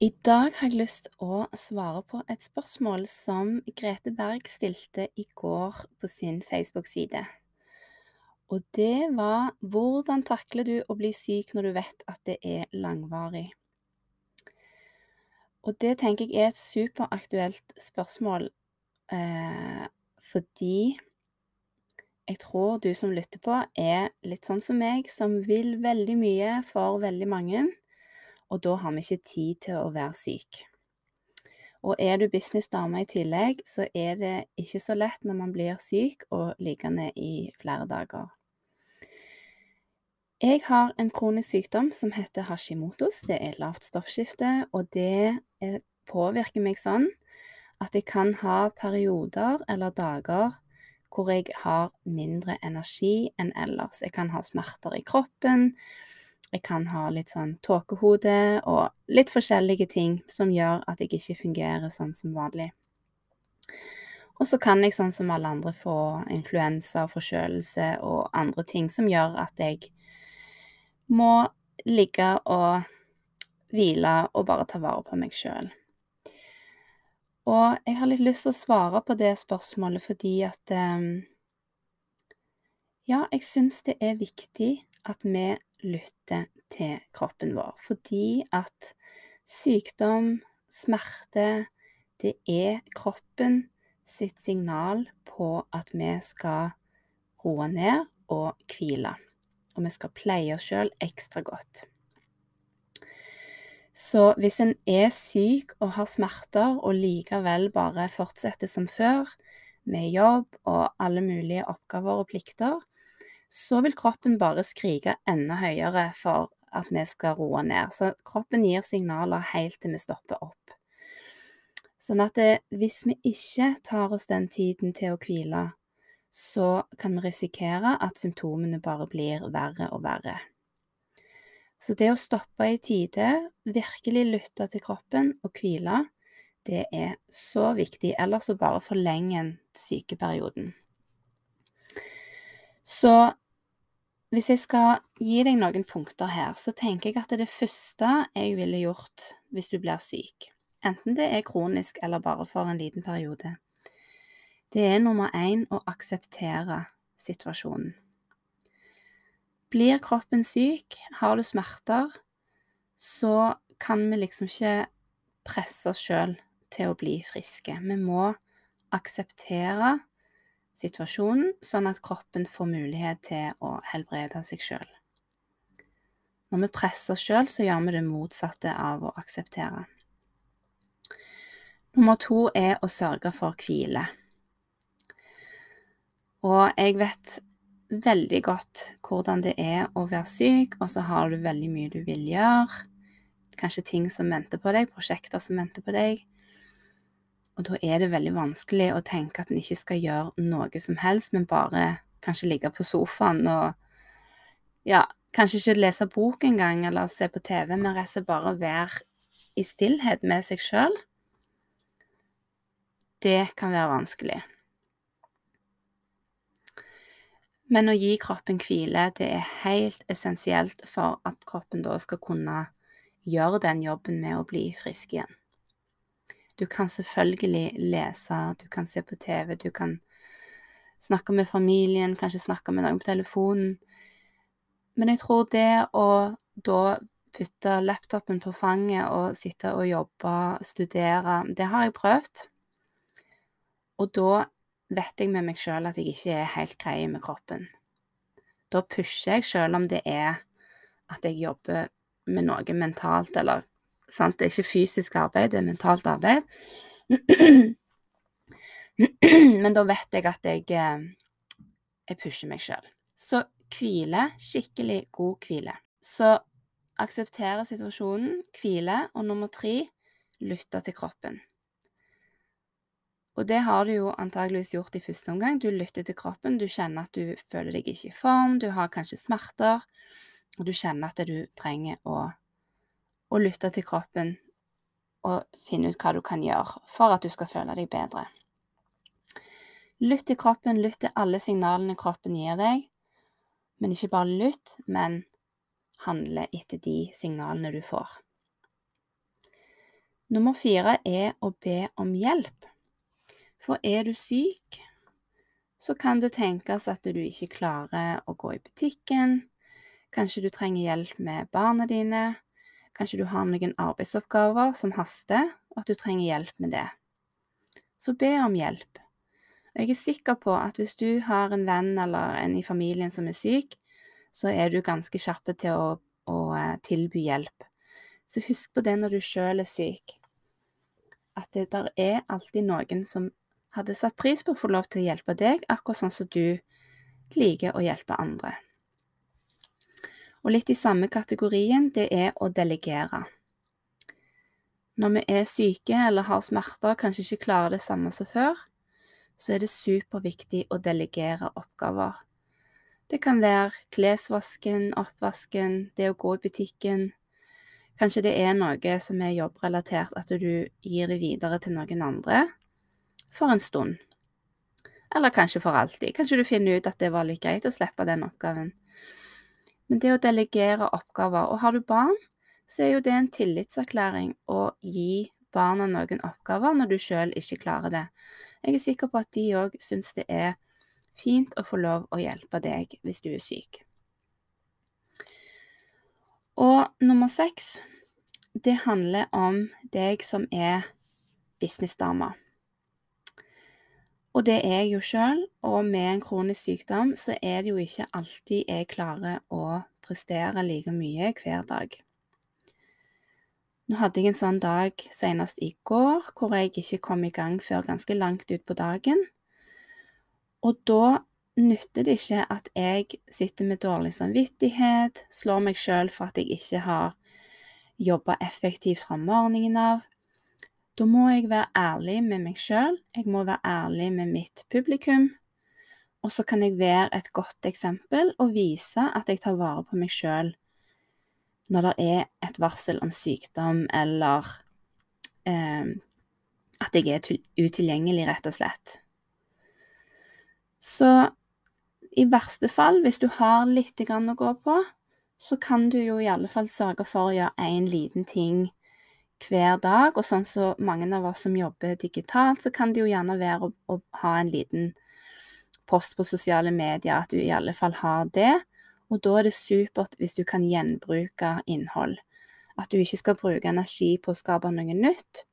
I dag har jeg lyst å svare på et spørsmål som Grete Berg stilte i går på sin Facebook-side. Og det var hvordan takler du å bli syk når du vet at det er langvarig? Og det tenker jeg er et superaktuelt spørsmål, eh, fordi jeg tror du som lytter på, er litt sånn som meg, som vil veldig mye for veldig mange og da har vi ikke tid til å være syk. Og er du businessdame i tillegg, så er det ikke så lett når man blir syk og liggende i flere dager. Jeg har en kronisk sykdom som heter hashimotos. Det er lavt stoffskifte, og det påvirker meg sånn at jeg kan ha perioder eller dager hvor jeg har mindre energi enn ellers. Jeg kan ha smerter i kroppen, jeg kan ha litt sånn tåkehode og litt forskjellige ting som gjør at jeg ikke fungerer sånn som vanlig. Og så kan jeg sånn som alle andre få influensa og forkjølelse og andre ting som gjør at jeg må ligge og hvile og bare ta vare på meg sjøl. Og jeg har litt lyst til å svare på det spørsmålet fordi at um, Ja, jeg syns det er viktig at vi lytter til kroppen vår. Fordi at sykdom, smerte, det er kroppen sitt signal på at vi skal roe ned og hvile. Og vi skal pleie oss sjøl ekstra godt. Så hvis en er syk og har smerter, og likevel bare fortsetter som før, med jobb og alle mulige oppgaver og plikter, så vil kroppen bare skrike enda høyere for at vi skal roe ned. Så kroppen gir signaler helt til vi stopper opp. Sånn at det, hvis vi ikke tar oss den tiden til å hvile, så kan vi risikere at symptomene bare blir verre og verre. Så det å stoppe i tide, virkelig lytte til kroppen og hvile, det er så viktig, ellers så bare forlenger en sykeperioden. Så hvis jeg skal gi deg noen punkter her, så tenker jeg at det er det første jeg ville gjort hvis du blir syk, enten det er kronisk eller bare for en liten periode, det er nummer én å akseptere situasjonen. Blir kroppen syk, har du smerter, så kan vi liksom ikke presse oss sjøl til å bli friske. Vi må akseptere situasjonen, sånn at kroppen får mulighet til å helbrede seg sjøl. Når vi presser sjøl, så gjør vi det motsatte av å akseptere. Nummer to er å sørge for hvile. Og jeg vet veldig godt hvordan det er å være syk, og så har du veldig mye du vil gjøre. Kanskje ting som venter på deg, prosjekter som venter på deg. Og da er det veldig vanskelig å tenke at en ikke skal gjøre noe som helst, men bare kanskje ligge på sofaen og ja, kanskje ikke lese bok engang eller se på TV, men rett og slett bare være i stillhet med seg sjøl. Det kan være vanskelig. Men å gi kroppen hvile, det er helt essensielt for at kroppen da skal kunne gjøre den jobben med å bli frisk igjen. Du kan selvfølgelig lese, du kan se på TV, du kan snakke med familien, kanskje snakke med noen på telefonen. Men jeg tror det å da putte laptopen på fanget og sitte og jobbe, studere, det har jeg prøvd. Og da vet jeg med meg sjøl at jeg ikke er helt grei med kroppen. Da pusher jeg sjøl om det er at jeg jobber med noe mentalt eller Sant? Det er ikke fysisk arbeid, det er mentalt arbeid. Men da vet jeg at jeg, eh, jeg pusher meg sjøl. Så hvile, skikkelig god hvile. Så akseptere situasjonen, hvile, og nummer tre lytte til kroppen. Og det har du jo antageligvis gjort i første omgang. Du lytter til kroppen, du kjenner at du føler deg ikke i form, du har kanskje smerter, og du kjenner at du trenger å, å lytte til kroppen og finne ut hva du kan gjøre for at du skal føle deg bedre. Lytt til kroppen, lytt til alle signalene kroppen gir deg, men ikke bare lytt, men handle etter de signalene du får. Nummer fire er å be om hjelp. For er du syk, så kan det tenkes at du ikke klarer å gå i butikken. Kanskje du trenger hjelp med barna dine. Kanskje du har noen arbeidsoppgaver som haster, og at du trenger hjelp med det. Så be om hjelp. Og jeg er sikker på at hvis du har en venn eller en i familien som er syk, så er du ganske kjappe til å, å eh, tilby hjelp. Så husk på det når du sjøl er syk at det der er alltid noen som hadde satt pris på å få lov til å hjelpe deg, akkurat sånn som du liker å hjelpe andre. Og litt i samme kategorien, det er å delegere. Når vi er syke eller har smerter, og kanskje ikke klarer det samme som før, så er det superviktig å delegere oppgaver. Det kan være klesvasken, oppvasken, det å gå i butikken, Kanskje det er noe som er jobbrelatert, at du gir det videre til noen andre for en stund. Eller kanskje for alltid. Kanskje du finner ut at det var litt greit å slippe den oppgaven. Men det å delegere oppgaver Og har du barn, så er jo det en tillitserklæring å gi barna noen oppgaver når du sjøl ikke klarer det. Jeg er sikker på at de òg syns det er fint å få lov å hjelpe deg hvis du er syk. Og nummer seks, det handler om deg som er businessdame. Og det er jeg jo sjøl, og med en kronisk sykdom så er det jo ikke alltid jeg klarer å prestere like mye hver dag. Nå hadde jeg en sånn dag senest i går hvor jeg ikke kom i gang før ganske langt ut på dagen. Og da nytter det ikke at jeg sitter med dårlig samvittighet, slår meg sjøl for at jeg ikke har jobba effektivt fra morgenen av. Da må jeg være ærlig med meg sjøl, jeg må være ærlig med mitt publikum. Og så kan jeg være et godt eksempel og vise at jeg tar vare på meg sjøl når det er et varsel om sykdom eller eh, at jeg er utilgjengelig, rett og slett. Så i verste fall, hvis du har litt å gå på, så kan du jo i alle fall sørge for å gjøre én liten ting hver dag. Og sånn som så mange av oss som jobber digitalt, så kan det jo gjerne være å, å, ha en liten post på sosiale medier, at du i alle fall har det. Og da er det supert hvis du kan gjenbruke innhold. At du ikke skal bruke energi på å skape noe nytt,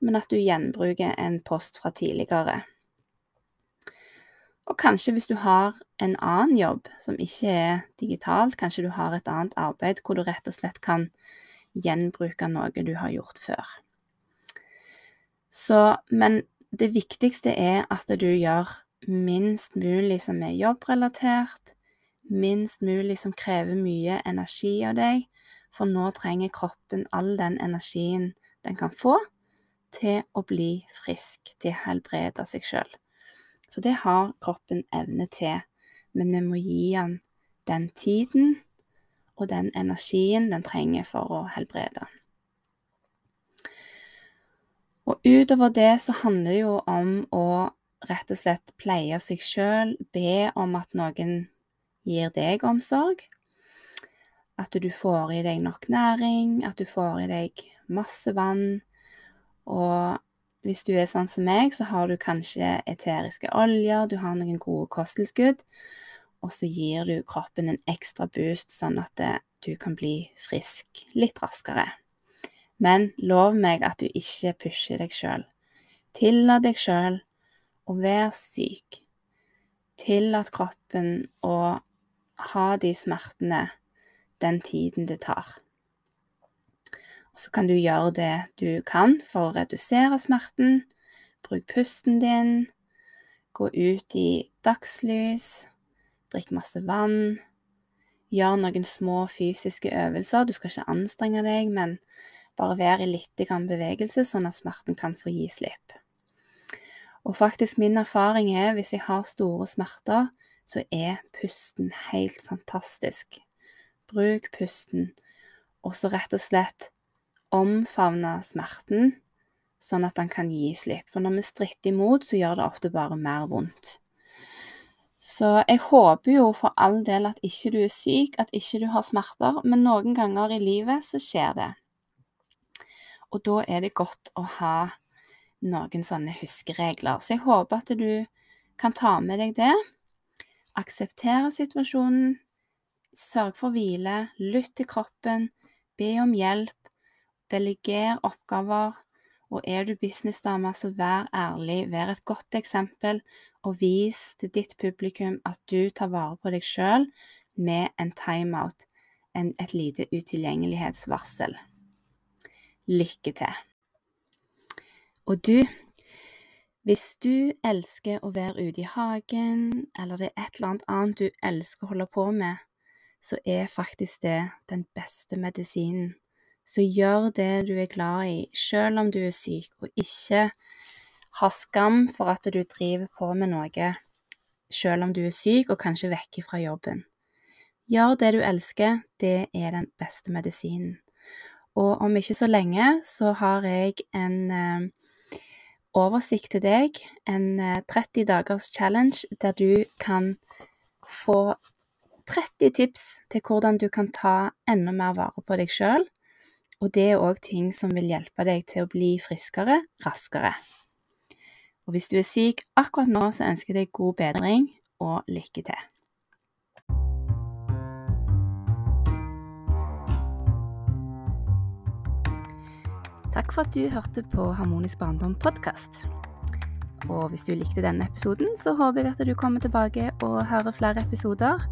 men at du gjenbruker en post fra tidligere. Og kanskje hvis du har en annen jobb som ikke er digitalt, kanskje du har et annet arbeid hvor du rett og slett kan gjenbruke noe du har gjort før. Så, men det viktigste er at du gjør minst mulig som er jobbrelatert, minst mulig som krever mye energi av deg, for nå trenger kroppen all den energien den kan få til å bli frisk, til å helbrede seg sjøl. For det har kroppen evne til, men vi må gi den den tiden og den energien den trenger for å helbrede. Og utover det så handler det jo om å rett og slett pleie seg sjøl, be om at noen gir deg omsorg. At du får i deg nok næring, at du får i deg masse vann, og hvis du er sånn som meg, så har du kanskje eteriske oljer, du har noen gode kosttilskudd, og så gir du kroppen en ekstra boost, sånn at det, du kan bli frisk litt raskere. Men lov meg at du ikke pusher deg sjøl. Tillat deg sjøl å være syk. Tillat kroppen å ha de smertene den tiden det tar. Og så kan du gjøre det du kan for å redusere smerten. Bruk pusten din. Gå ut i dagslys. Drikk masse vann. Gjør noen små fysiske øvelser. Du skal ikke anstrenge deg, men bare være i litt bevegelse, sånn at smerten kan få gi slipp. Og faktisk min erfaring er hvis jeg har store smerter, så er pusten helt fantastisk. Bruk pusten, og så rett og slett omfavne smerten, sånn at den kan gi slipp. For når vi stritter imot, så gjør det ofte bare mer vondt. Så jeg håper jo for all del at ikke du er syk, at ikke du har smerter, men noen ganger i livet så skjer det. Og da er det godt å ha noen sånne huskeregler. Så jeg håper at du kan ta med deg det. Akseptere situasjonen. Sørg for hvile. Lytt til kroppen. Be om hjelp. Deleger oppgaver. Og er du businessdame, så vær ærlig, vær et godt eksempel, og vis til ditt publikum at du tar vare på deg sjøl med en timeout, en, et lite utilgjengelighetsvarsel. Lykke til! Og du, hvis du elsker å være ute i hagen, eller det er et eller annet annet du elsker å holde på med, så er faktisk det den beste medisinen. Så gjør det du er glad i, selv om du er syk, og ikke ha skam for at du driver på med noe selv om du er syk og kanskje vekke fra jobben. Gjør det du elsker, det er den beste medisinen. Og om ikke så lenge så har jeg en eh, oversikt til deg, en 30 eh, dagers challenge der du kan få 30 tips til hvordan du kan ta enda mer vare på deg sjøl. Og det er òg ting som vil hjelpe deg til å bli friskere raskere. Og hvis du er syk akkurat nå, så ønsker jeg deg god bedring og lykke til. Takk for at du hørte på Harmonisk barndom podkast. Og hvis du likte denne episoden, så håper jeg at du kommer tilbake og hører flere episoder.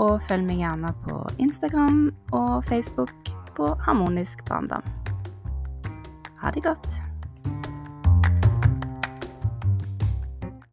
Og følg meg gjerne på Instagram og Facebook på Harmonisk barndom. Ha det godt.